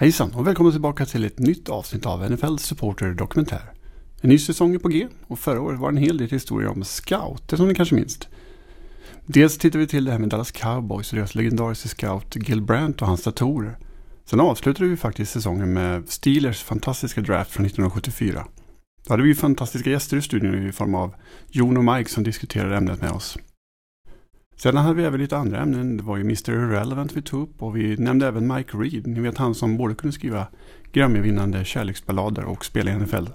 Hejsan och välkomna tillbaka till ett nytt avsnitt av NFL Supporter Dokumentär. En ny säsong är på G och förra året var en hel del historier om scouter som ni kanske minns. Dels tittar vi till det här med Dallas Cowboys och deras legendariska scout Gil Brandt och hans datorer. Sen avslutade vi faktiskt säsongen med Steelers fantastiska draft från 1974. Då hade vi fantastiska gäster i studion i form av Jon och Mike som diskuterade ämnet med oss. Sedan hade vi även lite andra ämnen. Det var ju Mr. Irrelevant vi tog upp och vi nämnde även Mike Reed. Ni vet han som både kunde skriva Grammy-vinnande kärleksballader och spela i NFL.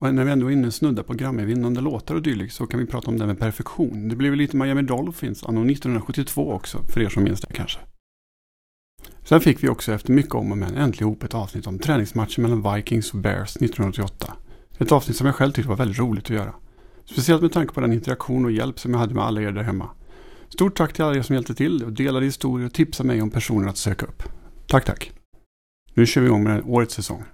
Och när vi ändå är inne och snuddar på Grammy-vinnande låtar och dylikt så kan vi prata om det med perfektion. Det blev lite Miami Dolphins anno 1972 också, för er som minns det kanske. Sen fick vi också efter mycket om och men äntligen ihop ett avsnitt om träningsmatchen mellan Vikings och Bears 1988. Ett avsnitt som jag själv tyckte var väldigt roligt att göra. Speciellt med tanke på den interaktion och hjälp som jag hade med alla er där hemma. Stort tack till alla er som hjälpte till och delade historier och tipsade mig om personer att söka upp. Tack, tack. Nu kör vi igång med årets säsong.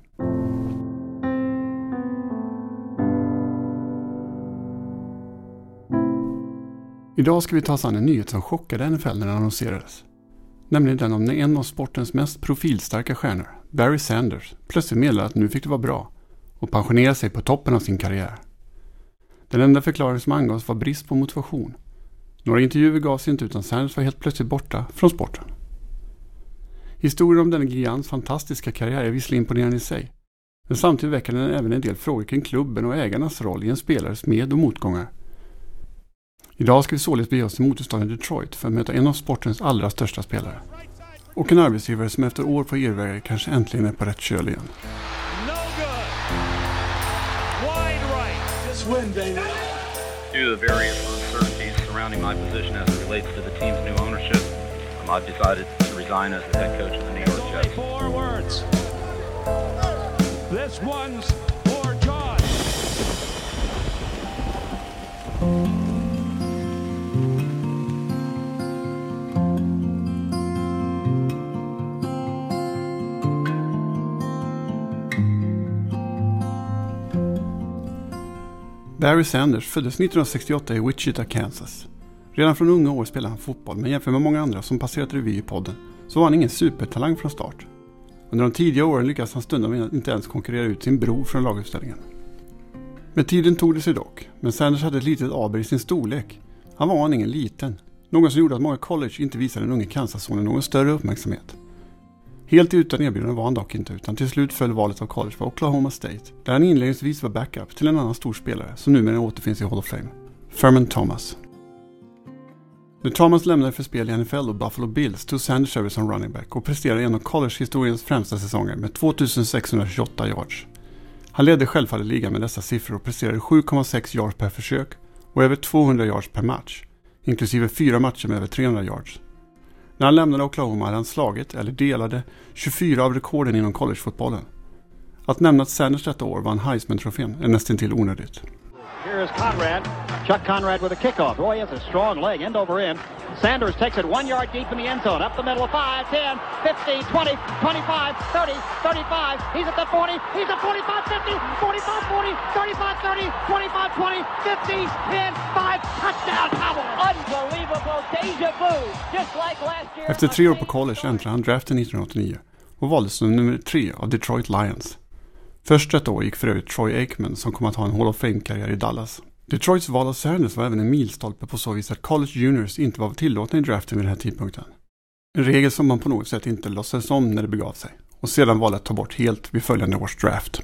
Idag ska vi ta oss an en nyhet som chockade NFL när den annonserades. Nämligen den om en av sportens mest profilstarka stjärnor, Barry Sanders, plötsligt meddelade att nu fick det vara bra och pensionerade sig på toppen av sin karriär. Den enda förklaring som angavs var brist på motivation några intervjuer gavs inte utan Sanders var helt plötsligt borta från sporten. Historien om denne gigants fantastiska karriär är visserligen imponerande i sig. Men samtidigt väcker den även en del frågor kring klubben och ägarnas roll i en spelares med och motgångar. Idag ska vi således bege oss till motorstaden Detroit för att möta en av sportens allra största spelare. Och en arbetsgivare som efter år på irrvägar kanske äntligen är på rätt köl igen. No surrounding my position as it relates to the team's new ownership, um, I've decided to resign as the head coach of the New York Jets. Four words. This one's for John. Barry Sanders föddes 1968 i Wichita, Kansas. Redan från unga år spelade han fotboll, men jämfört med många andra som passerat revy i podden så var han ingen supertalang från start. Under de tidiga åren lyckades han stundom inte ens konkurrera ut sin bror från laguppställningen. Med tiden tog det sig dock, men Sanders hade ett litet aber i sin storlek. Han var aningen liten, något som gjorde att många college inte visade den unge Kansas-sonen någon större uppmärksamhet. Helt utan erbjudande var han dock inte utan till slut föll valet av college på Oklahoma State där han inledningsvis var backup till en annan stor spelare som numera återfinns i Hall of Fame. Furman Thomas. När Thomas lämnade för spel i NFL och Buffalo Bills tog Sanders över som running back och presterade en av college-historiens främsta säsonger med 2628 yards. Han ledde självfallet ligan med dessa siffror och presterade 7,6 yards per försök och över 200 yards per match, inklusive fyra matcher med över 300 yards. När han lämnade Oklahoma hade han slagit, eller delade, 24 av rekorden inom collegefotbollen. Att nämna att Sanders detta år vann Heisman-trofén är nästan till onödigt. Here is Conrad. Chuck Conrad with a kickoff. Boy, he has a strong leg, end over end. Sanders takes it one yard deep in the end zone. Up the middle of 5, 10, 15, 20, 25, 30, 35. He's at the 40. He's at 45, 50, 45, 40, 35, 30, 25, 20, 50, 10, 5. Touchdown Cowboys! Unbelievable deja vu. Just like last year. Efter tre år på college äntrade han draften 1989 och valdes som nummer tre av Detroit Lions. Först ett år gick för övrigt Troy Aikman som kom att ha en Hall of Fame-karriär i Dallas. Detroits val av Sanders var även en milstolpe på så vis att college juniors inte var tillåtna i draften vid den här tidpunkten. En regel som man på något sätt inte låtsades om när det begav sig och sedan valde att ta bort helt vid följande års draft.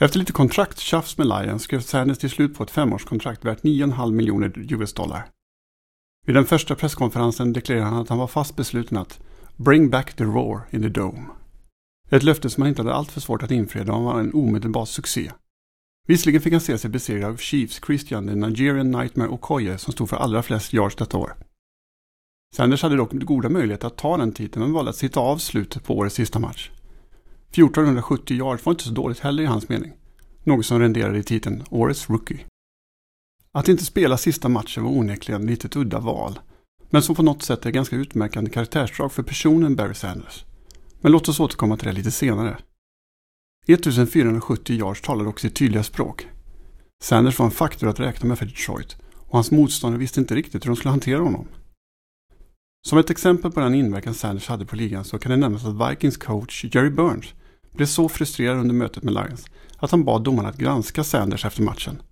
Efter lite kontraktstjafs med Lions skrev Sanders till slut på ett femårskontrakt värt 9,5 miljoner US dollar. Vid den första presskonferensen deklarerade han att han var fast besluten att “bring back the roar in the dome”. Ett löfte som han inte hade alltför svårt att infria då han var en omedelbar succé. Visserligen fick han se sig besegrad av Chiefs Christian the Nigerian Nightmare Okoye som stod för allra flest yards detta år. Sanders hade dock goda möjligheter att ta den titeln men valde att sitta av slutet på årets sista match. 1470 yards var inte så dåligt heller i hans mening. Något som renderade i titeln Årets Rookie. Att inte spela sista matchen var onekligen lite litet udda val. Men som på något sätt är ganska utmärkande karaktärsdrag för personen Barry Sanders. Men låt oss återkomma till det lite senare. 1470 yards talar också sitt tydliga språk. Sanders var en faktor att räkna med för Detroit och hans motståndare visste inte riktigt hur de skulle hantera honom. Som ett exempel på den inverkan Sanders hade på ligan så kan det nämnas att Vikings coach Jerry Burns blev så frustrerad under mötet med Lions att han bad domarna att granska Sanders efter matchen.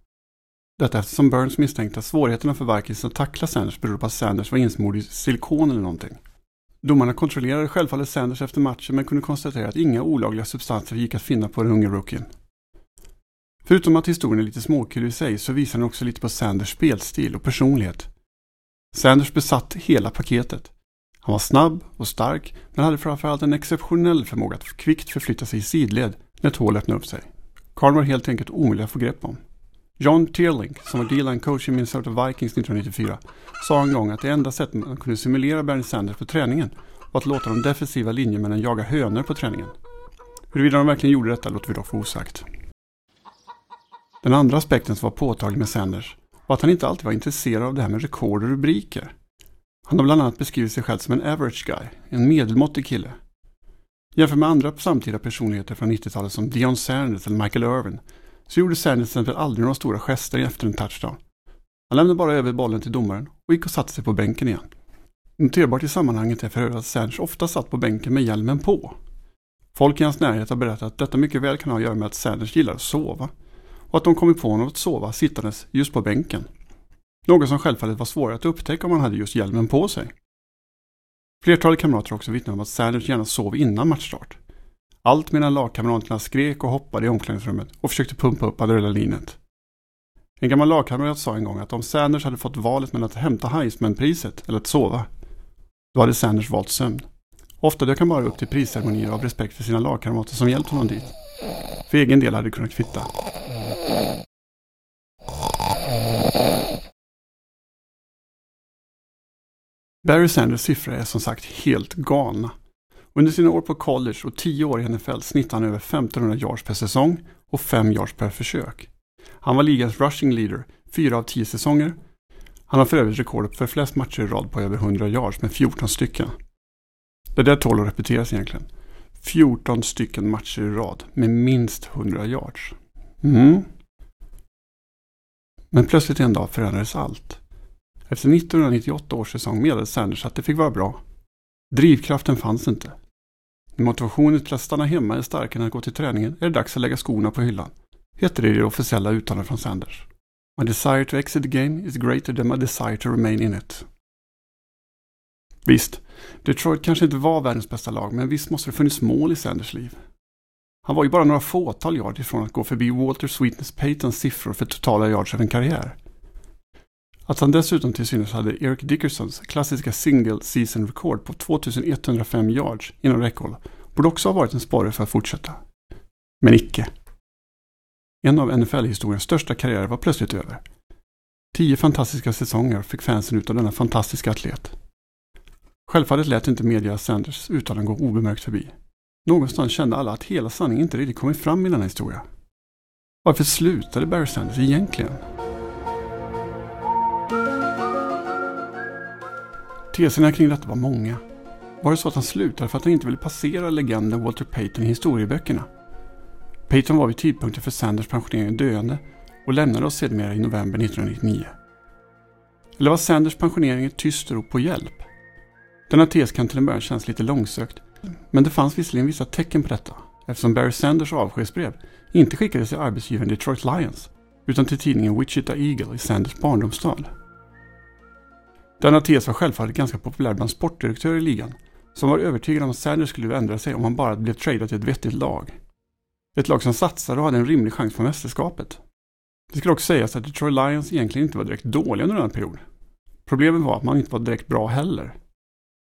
Detta eftersom Burns misstänkte att svårigheterna för Vikings att tackla Sanders berodde på att Sanders var insmord i silikon eller någonting. Domarna kontrollerade självfallet Sanders efter matchen men kunde konstatera att inga olagliga substanser gick att finna på den unge rookien. Förutom att historien är lite småkul i sig så visar den också lite på Sanders spelstil och personlighet. Sanders besatt hela paketet. Han var snabb och stark men hade framförallt en exceptionell förmåga att kvickt förflytta sig i sidled när ett hål öppnade upp sig. Karl var helt enkelt omöjlig att få grepp om. John Teerlink, som var D-line coach i Minnesota Vikings 1994, sa en gång att det enda sättet man kunde simulera Bernie Sanders på träningen var att låta de defensiva linjemännen jaga hönor på träningen. Huruvida de verkligen gjorde detta låter vi dock få osagt. Den andra aspekten som var påtaglig med Sanders var att han inte alltid var intresserad av det här med rekord och rubriker. Han har bland annat beskrivit sig själv som en average guy, en medelmåttig kille. Jämfört med andra samtida personligheter från 90-talet som Dion Sanders eller Michael Irvin så gjorde Sanders till exempel aldrig några stora gester efter en touchdown. Han lämnade bara över bollen till domaren och gick och satte sig på bänken igen. Noterbart i sammanhanget är för övrigt att Sanders ofta satt på bänken med hjälmen på. Folk i hans närhet har berättat att detta mycket väl kan ha att göra med att Sanders gillar att sova och att de kommit på honom att sova sittandes just på bänken. Något som självfallet var svårare att upptäcka om han hade just hjälmen på sig. Flertalet kamrater har också vittnat om att Sanders gärna sov innan matchstart. Allt medan lagkamraterna skrek och hoppade i omklädningsrummet och försökte pumpa upp adrenalinet. En gammal lagkamrat sa en gång att om Sanders hade fått valet mellan att hämta Heisman-priset eller att sova, då hade Sanders valt sömn. Ofta dök han bara upp till prisceremonier av respekt för sina lagkamrater som hjälpt honom dit. För egen del hade det kunnat kvitta. Barry Sanders siffror är som sagt helt galna. Under sina år på college och 10 år i NFL snittade han över 1500 yards per säsong och 5 yards per försök. Han var ligans rushing leader 4 av 10 säsonger. Han har för övrigt rekordet för flest matcher i rad på över 100 yards med 14 stycken. Det där tål att repeteras egentligen. 14 stycken matcher i rad med minst 100 yards. Mm. Men plötsligt en dag förändrades allt. Efter 1998 års säsong meddelade Sanders att det fick vara bra. Drivkraften fanns inte. Motivationen till att stanna hemma är starkare än att gå till träningen är det dags att lägga skorna på hyllan. Heter det i det officiella uttalandet från Sanders. My desire to exit the game is greater than my desire to remain in it. Visst, Detroit kanske inte var världens bästa lag, men visst måste det funnits mål i Sanders liv. Han var ju bara några fåtal yard ifrån att gå förbi Walter Sweetness Paytons siffror för totala yards av en karriär. Att han dessutom till synes hade Eric Dickersons klassiska single season record på 2105 yards inom räckhåll borde också ha varit en sporre för att fortsätta. Men icke. En av NFL-historiens största karriärer var plötsligt över. Tio fantastiska säsonger fick fansen ut av denna fantastiska atlet. Självfallet lät inte media Sanders uttalanden gå obemärkt förbi. Någonstans kände alla att hela sanningen inte riktigt kommit fram i denna historia. Varför slutade Barry Sanders egentligen? Teserna kring detta var många. Var det så att han slutade för att han inte ville passera legenden Walter Payton i historieböckerna? Payton var vid tidpunkten för Sanders pensionering döende och lämnade oss sedermera i november 1999. Eller var Sanders pensionering ett tyst rop på hjälp? Denna tes kan till en början kännas lite långsökt, men det fanns visserligen vissa tecken på detta eftersom Barry Sanders avskedsbrev inte skickades till arbetsgivaren Detroit Lions utan till tidningen Wichita Eagle i Sanders barndomsstad. Denna tes var självfallet ganska populär bland sportdirektörer i ligan som var övertygade om att Sanders skulle ändra sig om han bara blev tradad till ett vettigt lag. Ett lag som satsade och hade en rimlig chans på mästerskapet. Det skulle också sägas att Detroit Lions egentligen inte var direkt dåliga under den perioden. Problemet var att man inte var direkt bra heller.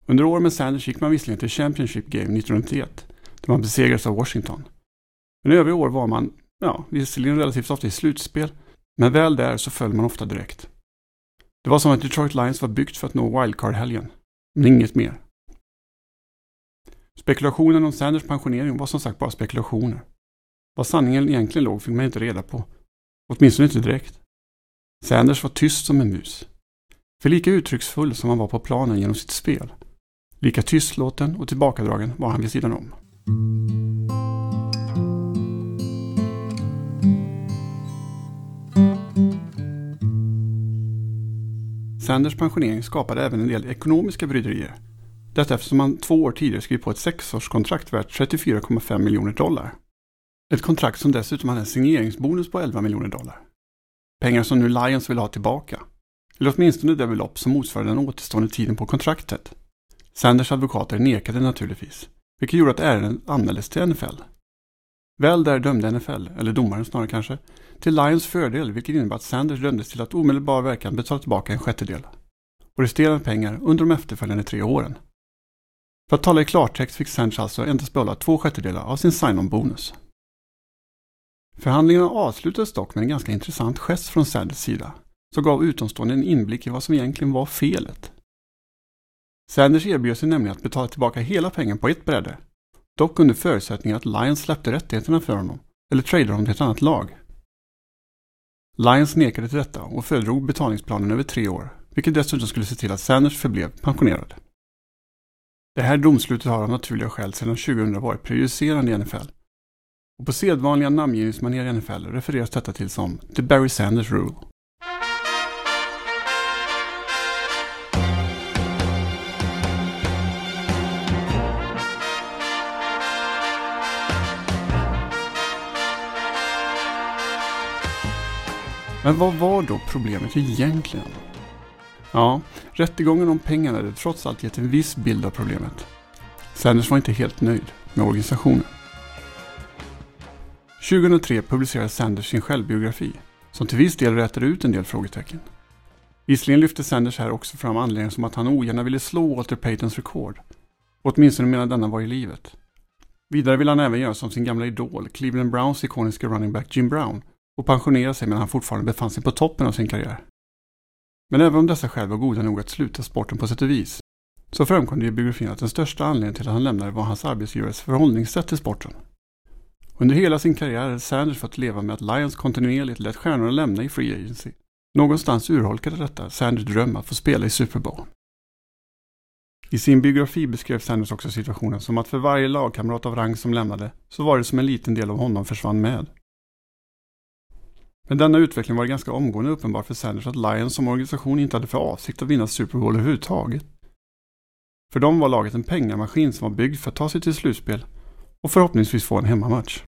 Under åren med Sanders gick man visserligen till Championship Game 1991, där man besegrades av Washington. Men övriga år var man, ja, visserligen relativt ofta i slutspel, men väl där så föll man ofta direkt. Det var som att Detroit Lions var byggt för att nå wildcard-helgen, men inget mer. Spekulationen om Sanders pensionering var som sagt bara spekulationer. Vad sanningen egentligen låg fick man inte reda på. Åtminstone inte direkt. Sanders var tyst som en mus. För lika uttrycksfull som han var på planen genom sitt spel Lika tystlåten och tillbakadragen var han vid sidan om. Sanders pensionering skapade även en del ekonomiska bryderier. Detta eftersom han två år tidigare skrev på ett sexårskontrakt värt 34,5 miljoner dollar. Ett kontrakt som dessutom hade en signeringsbonus på 11 miljoner dollar. Pengar som nu Lions vill ha tillbaka. Eller åtminstone det belopp som motsvarar den återstående tiden på kontraktet. Sanders advokater nekade naturligtvis, vilket gjorde att ärendet anmäldes till NFL. Väl där dömde NFL, eller domaren snarare kanske, till Lions fördel vilket innebar att Sanders dömdes till att omedelbar verkan betala tillbaka en sjättedel och resterande pengar under de efterföljande tre åren. För att tala i klartext fick Sanders alltså endast behålla två sjättedelar av sin sign-on-bonus. Förhandlingarna avslutades dock med en ganska intressant gest från Sanders sida som gav utomstående en inblick i vad som egentligen var felet. Sanders erbjöd sig nämligen att betala tillbaka hela pengen på ett bräde Dock under förutsättning att Lions släppte rättigheterna för honom, eller tradade honom till ett annat lag. Lyons nekade till detta och föredrog betalningsplanen över tre år, vilket dessutom skulle se till att Sanders förblev pensionerad. Det här domslutet har av naturliga skäl sedan 2000 varit prejudicerande i NFL. Och på sedvanliga namngivningsmanér i NFL refereras detta till som The Barry Sanders Rule. Men vad var då problemet egentligen? Ja, rättegången om pengarna hade trots allt gett en viss bild av problemet. Sanders var inte helt nöjd med organisationen. 2003 publicerade Sanders sin självbiografi, som till viss del rätade ut en del frågetecken. Visserligen lyfte Sanders här också fram anledningen som att han ogärna ville slå Walter Paytons rekord, åtminstone medan denna var i livet. Vidare ville han även göra som sin gamla idol, Cleveland Browns ikoniska running back Jim Brown, och pensionera sig medan han fortfarande befann sig på toppen av sin karriär. Men även om dessa skäl var goda nog att sluta sporten på sätt och vis, så framkom det i biografin att den största anledningen till att han lämnade var hans arbetsgivares förhållningssätt till sporten. Under hela sin karriär hade Sanders fått leva med att Lions kontinuerligt lät stjärnorna lämna i Free Agency. Någonstans urholkade detta Sanders dröm att få spela i Super Bowl. I sin biografi beskrev Sanders också situationen som att för varje lagkamrat av rang som lämnade så var det som en liten del av honom försvann med. Men denna utveckling var ganska omgående uppenbar för Sanders att Lions som organisation inte hade för avsikt att vinna Super Bowl överhuvudtaget. För dem var laget en pengamaskin som var byggd för att ta sig till slutspel och förhoppningsvis få en hemmamatch.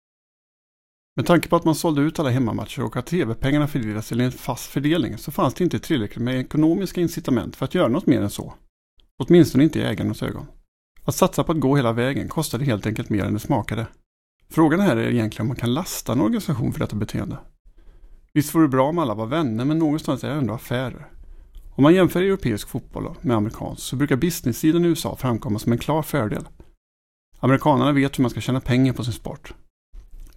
Med tanke på att man sålde ut alla hemmamatcher och att tv-pengarna fördelades till en fast fördelning så fanns det inte tillräckligt med ekonomiska incitament för att göra något mer än så. Åtminstone inte i ägarnas ögon. Att satsa på att gå hela vägen kostade helt enkelt mer än det smakade. Frågan här är egentligen om man kan lasta en organisation för detta beteende. Visst vore det bra om alla var vänner, men någonstans är det ändå affärer. Om man jämför europeisk fotboll med amerikansk så brukar business-sidan i USA framkomma som en klar fördel. Amerikanerna vet hur man ska tjäna pengar på sin sport.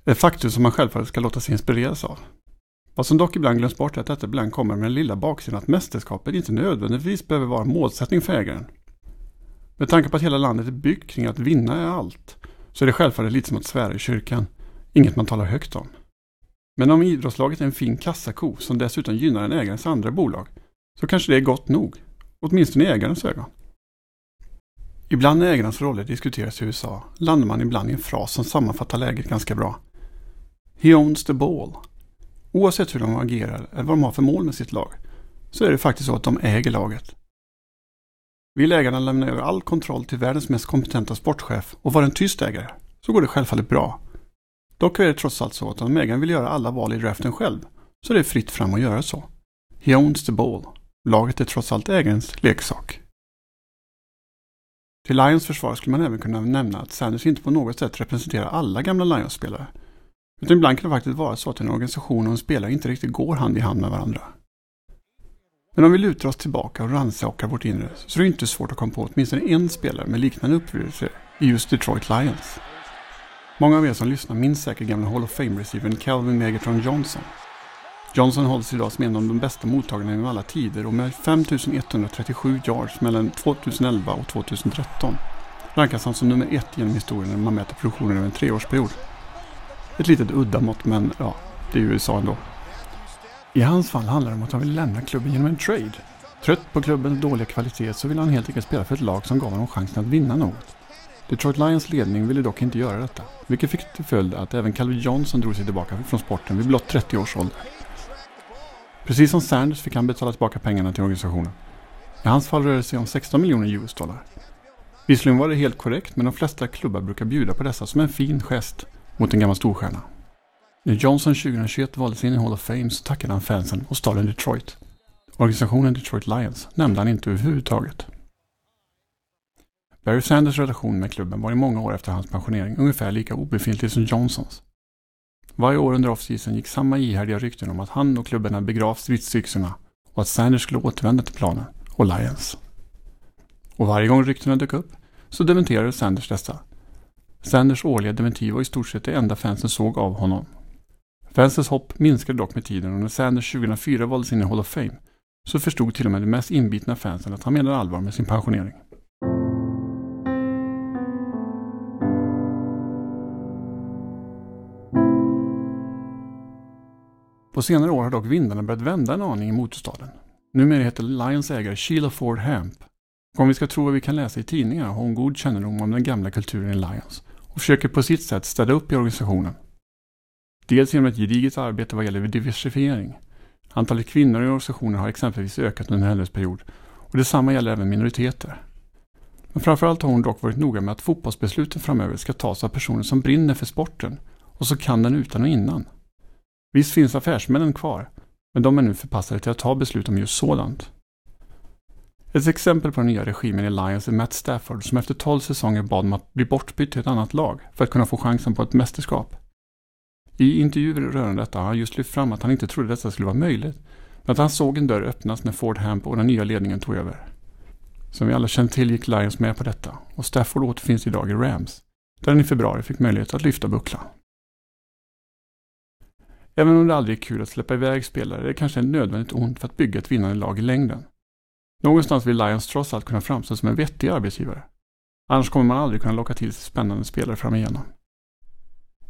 Ett faktum som man självfallet ska låta sig inspireras av. Vad som dock ibland glöms bort är att detta ibland kommer med den lilla baksidan att mästerskapet inte nödvändigtvis behöver vara målsättning för ägaren. Med tanke på att hela landet är byggt kring att vinna är allt, så är det självfallet lite som att svära i kyrkan. Inget man talar högt om. Men om idrottslaget är en fin kassako som dessutom gynnar en ägarens andra bolag så kanske det är gott nog. Åtminstone i ägarens ögon. Ibland när ägarens roller diskuteras i USA landar man ibland i en fras som sammanfattar läget ganska bra. He owns the ball. Oavsett hur de agerar eller vad de har för mål med sitt lag så är det faktiskt så att de äger laget. Vill ägarna lämna över all kontroll till världens mest kompetenta sportchef och vara en tyst ägare så går det självfallet bra. Dock är det trots allt så att om ägaren vill göra alla val i draften själv så är det fritt fram att göra så. He owns the ball. Laget är trots allt ägarens leksak. Till Lions försvar skulle man även kunna nämna att Sanders inte på något sätt representerar alla gamla Lions-spelare. Utan ibland kan det faktiskt vara så att en organisation och en spelare inte riktigt går hand i hand med varandra. Men om vi lutar oss tillbaka och rannsakar vårt inre så är det inte svårt att komma på åtminstone en spelare med liknande upplevelser i just Detroit Lions. Många av er som lyssnar minns säkert gamla Hall of Fame-receivern Calvin Megatron Johnson. Johnson hålls idag som en av de bästa mottagarna genom alla tider och med 5137 yards mellan 2011 och 2013 rankas han som nummer ett genom historien när man mäter produktionen över en treårsperiod. Ett litet udda mått men ja, det är ju USA ändå. I hans fall handlar det om att han vill lämna klubben genom en trade. Trött på klubbens dåliga kvalitet så vill han helt enkelt spela för ett lag som gav honom chansen att vinna något. Detroit Lions ledning ville dock inte göra detta, vilket fick till följd att även Calvin Johnson drog sig tillbaka från sporten vid blott 30 års ålder. Precis som Sanders fick han betala tillbaka pengarna till organisationen, I hans fall rörde det sig om 16 miljoner US-dollar. Visserligen var det helt korrekt men de flesta klubbar brukar bjuda på dessa som en fin gest mot en gammal storstjärna. När Johnson 2021 valdes in i Hall of Fame så tackade han fansen och staden Detroit. Organisationen Detroit Lions nämnde han inte överhuvudtaget. Barry Sanders relation med klubben var i många år efter hans pensionering ungefär lika obefintlig som Johnsons. Varje år under offseason gick samma ihärdiga rykten om att han och klubben hade begravt stridsyxorna och att Sanders skulle återvända till planen och Lions. Och varje gång ryktena dök upp så dementerade Sanders dessa. Sanders årliga dementi var i stort sett det enda fansen såg av honom. Fansens hopp minskade dock med tiden och när Sanders 2004 valdes in i Hall of Fame så förstod till och med de mest inbitna fansen att han menade allvar med sin pensionering. På senare år har dock vindarna börjat vända en aning i motorstaden. Numera heter Lions ägare Sheila Ford Hamp. Och om vi ska tro vad vi kan läsa i tidningarna har hon god kännedom om den gamla kulturen i Lions och försöker på sitt sätt städa upp i organisationen. Dels genom ett gediget arbete vad gäller diversifiering. Antalet kvinnor i organisationen har exempelvis ökat under hennes period och detsamma gäller även minoriteter. Men framförallt har hon dock varit noga med att fotbollsbesluten framöver ska tas av personer som brinner för sporten och så kan den utan och innan. Visst finns affärsmännen kvar, men de är nu förpassade till att ta beslut om just sådant. Ett exempel på den nya regimen i Lions är Matt Stafford som efter 12 säsonger bad om att bli bortbytt till ett annat lag för att kunna få chansen på ett mästerskap. I intervjuer rörande detta har han just lyft fram att han inte trodde detta skulle vara möjligt, men att han såg en dörr öppnas när Ford Hamp och den nya ledningen tog över. Som vi alla känner till gick Lions med på detta och Stafford återfinns idag i Rams, där han i februari fick möjlighet att lyfta bucklan. Även om det aldrig är kul att släppa iväg spelare är det kanske nödvändigt ont för att bygga ett vinnande lag i längden. Någonstans vill Lions trots allt kunna framstå som en vettig arbetsgivare. Annars kommer man aldrig kunna locka till sig spännande spelare fram igenom.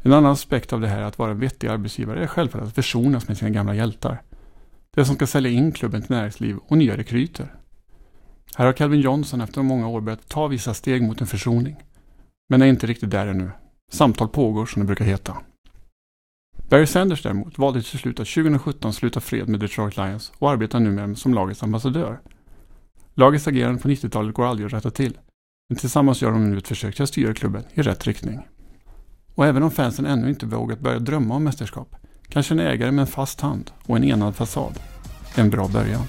En annan aspekt av det här att vara en vettig arbetsgivare är självfallet att försonas med sina gamla hjältar. Det som ska sälja in klubben till näringsliv och nya rekryter. Här har Calvin Johnson efter många år börjat ta vissa steg mot en försoning. Men är inte riktigt där ännu. Samtal pågår som det brukar heta. Barry Sanders däremot valde till slut att 2017 sluta fred med Detroit Lions och arbetar numera som lagets ambassadör. Lagets agerande på 90-talet går aldrig att rätta till, men tillsammans gör de nu ett försök till att styra klubben i rätt riktning. Och även om fansen ännu inte vågat börja drömma om mästerskap, kanske en ägare med en fast hand och en enad fasad är en bra början.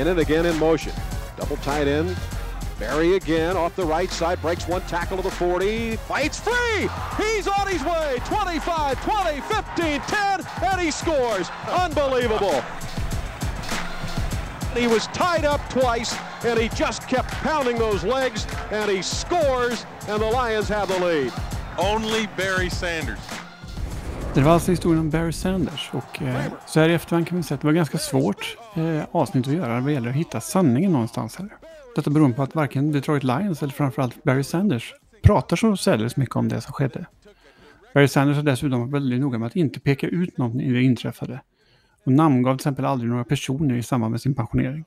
In and again in motion. Double tight end. Barry again off the right side, breaks one tackle to the 40, fights free! He's on his way! 25, 20, 15, 10, and he scores! Unbelievable! He was tied up twice, and he just kept pounding those legs, and he scores, and the Lions have the lead. Only Barry Sanders. Det var alltså historien om Barry Sanders och eh, så här i efterhand kan vi säga att det var ganska svårt eh, avsnitt att göra vad gäller att hitta sanningen någonstans här. Detta beror på att varken Detroit Lions eller framförallt Barry Sanders pratar så särdeles mycket om det som skedde. Barry Sanders har dessutom varit väldigt noga med att inte peka ut någon i det inträffade och namngav till exempel aldrig några personer i samband med sin pensionering.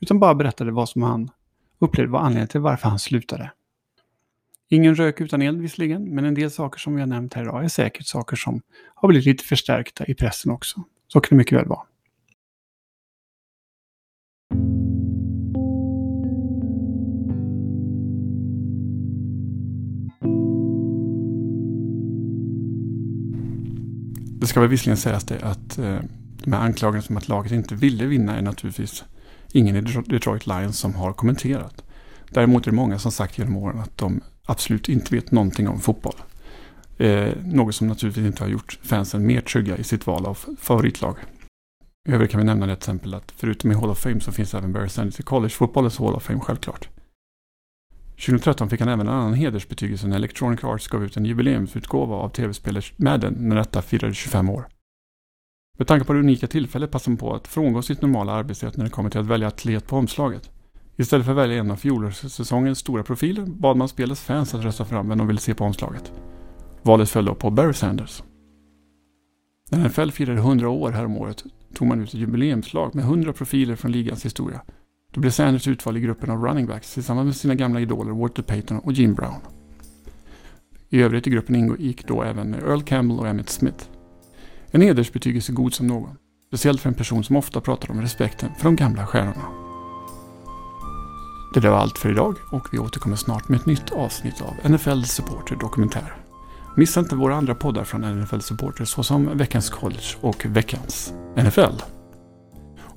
Utan bara berättade vad som han upplevde var anledningen till varför han slutade. Ingen rök utan eld visserligen, men en del saker som vi har nämnt här idag är säkert saker som har blivit lite förstärkta i pressen också. Så kan det mycket väl vara. Det ska väl visserligen sägas det att eh, de här anklagelserna om att laget inte ville vinna är naturligtvis ingen i Detroit Lions som har kommenterat. Däremot är det många som sagt genom åren att de absolut inte vet någonting om fotboll. Eh, något som naturligtvis inte har gjort fansen mer trygga i sitt val av favoritlag. I övrigt kan vi nämna det till exempel att förutom i Hall of Fame så finns även Barry Sanders i college-fotbollens Hall of Fame självklart. 2013 fick han även en annan hedersbetygelse när Electronic Arts gav ut en jubileumsutgåva av tv-spelet Madden när detta firade 25 år. Med tanke på det unika tillfället passade han på att frångå sitt normala arbetssätt när det kommer till att välja atlet på omslaget. Istället för att välja en av fjolårssäsongens stora profiler bad man spelets fans att rösta fram vem de ville se på omslaget. Valet föll då på Barry Sanders. När NFL firade 100 år häromåret tog man ut ett jubileumslag med 100 profiler från ligans historia. Då blev Sanders utvald i gruppen av running backs tillsammans med sina gamla idoler Walter Payton och Jim Brown. I övrigt i gruppen ingick då även Earl Campbell och Emmett Smith. En hedersbetygelse god som någon. Speciellt för en person som ofta pratar om respekten för de gamla stjärnorna. Det där var allt för idag och vi återkommer snart med ett nytt avsnitt av NFL Supporter Dokumentär. Missa inte våra andra poddar från NFL Supporter såsom Veckans College och Veckans NFL.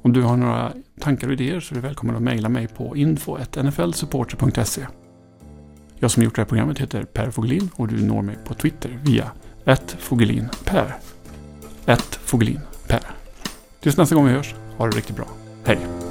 Om du har några tankar och idéer så är du välkommen att mejla mig på info.nflsupporter.se. Jag som gjort det här programmet heter Per Fogelin och du når mig på Twitter via 1fogelinper. 1fogelinper. Tills nästa gång vi hörs, ha det riktigt bra. Hej!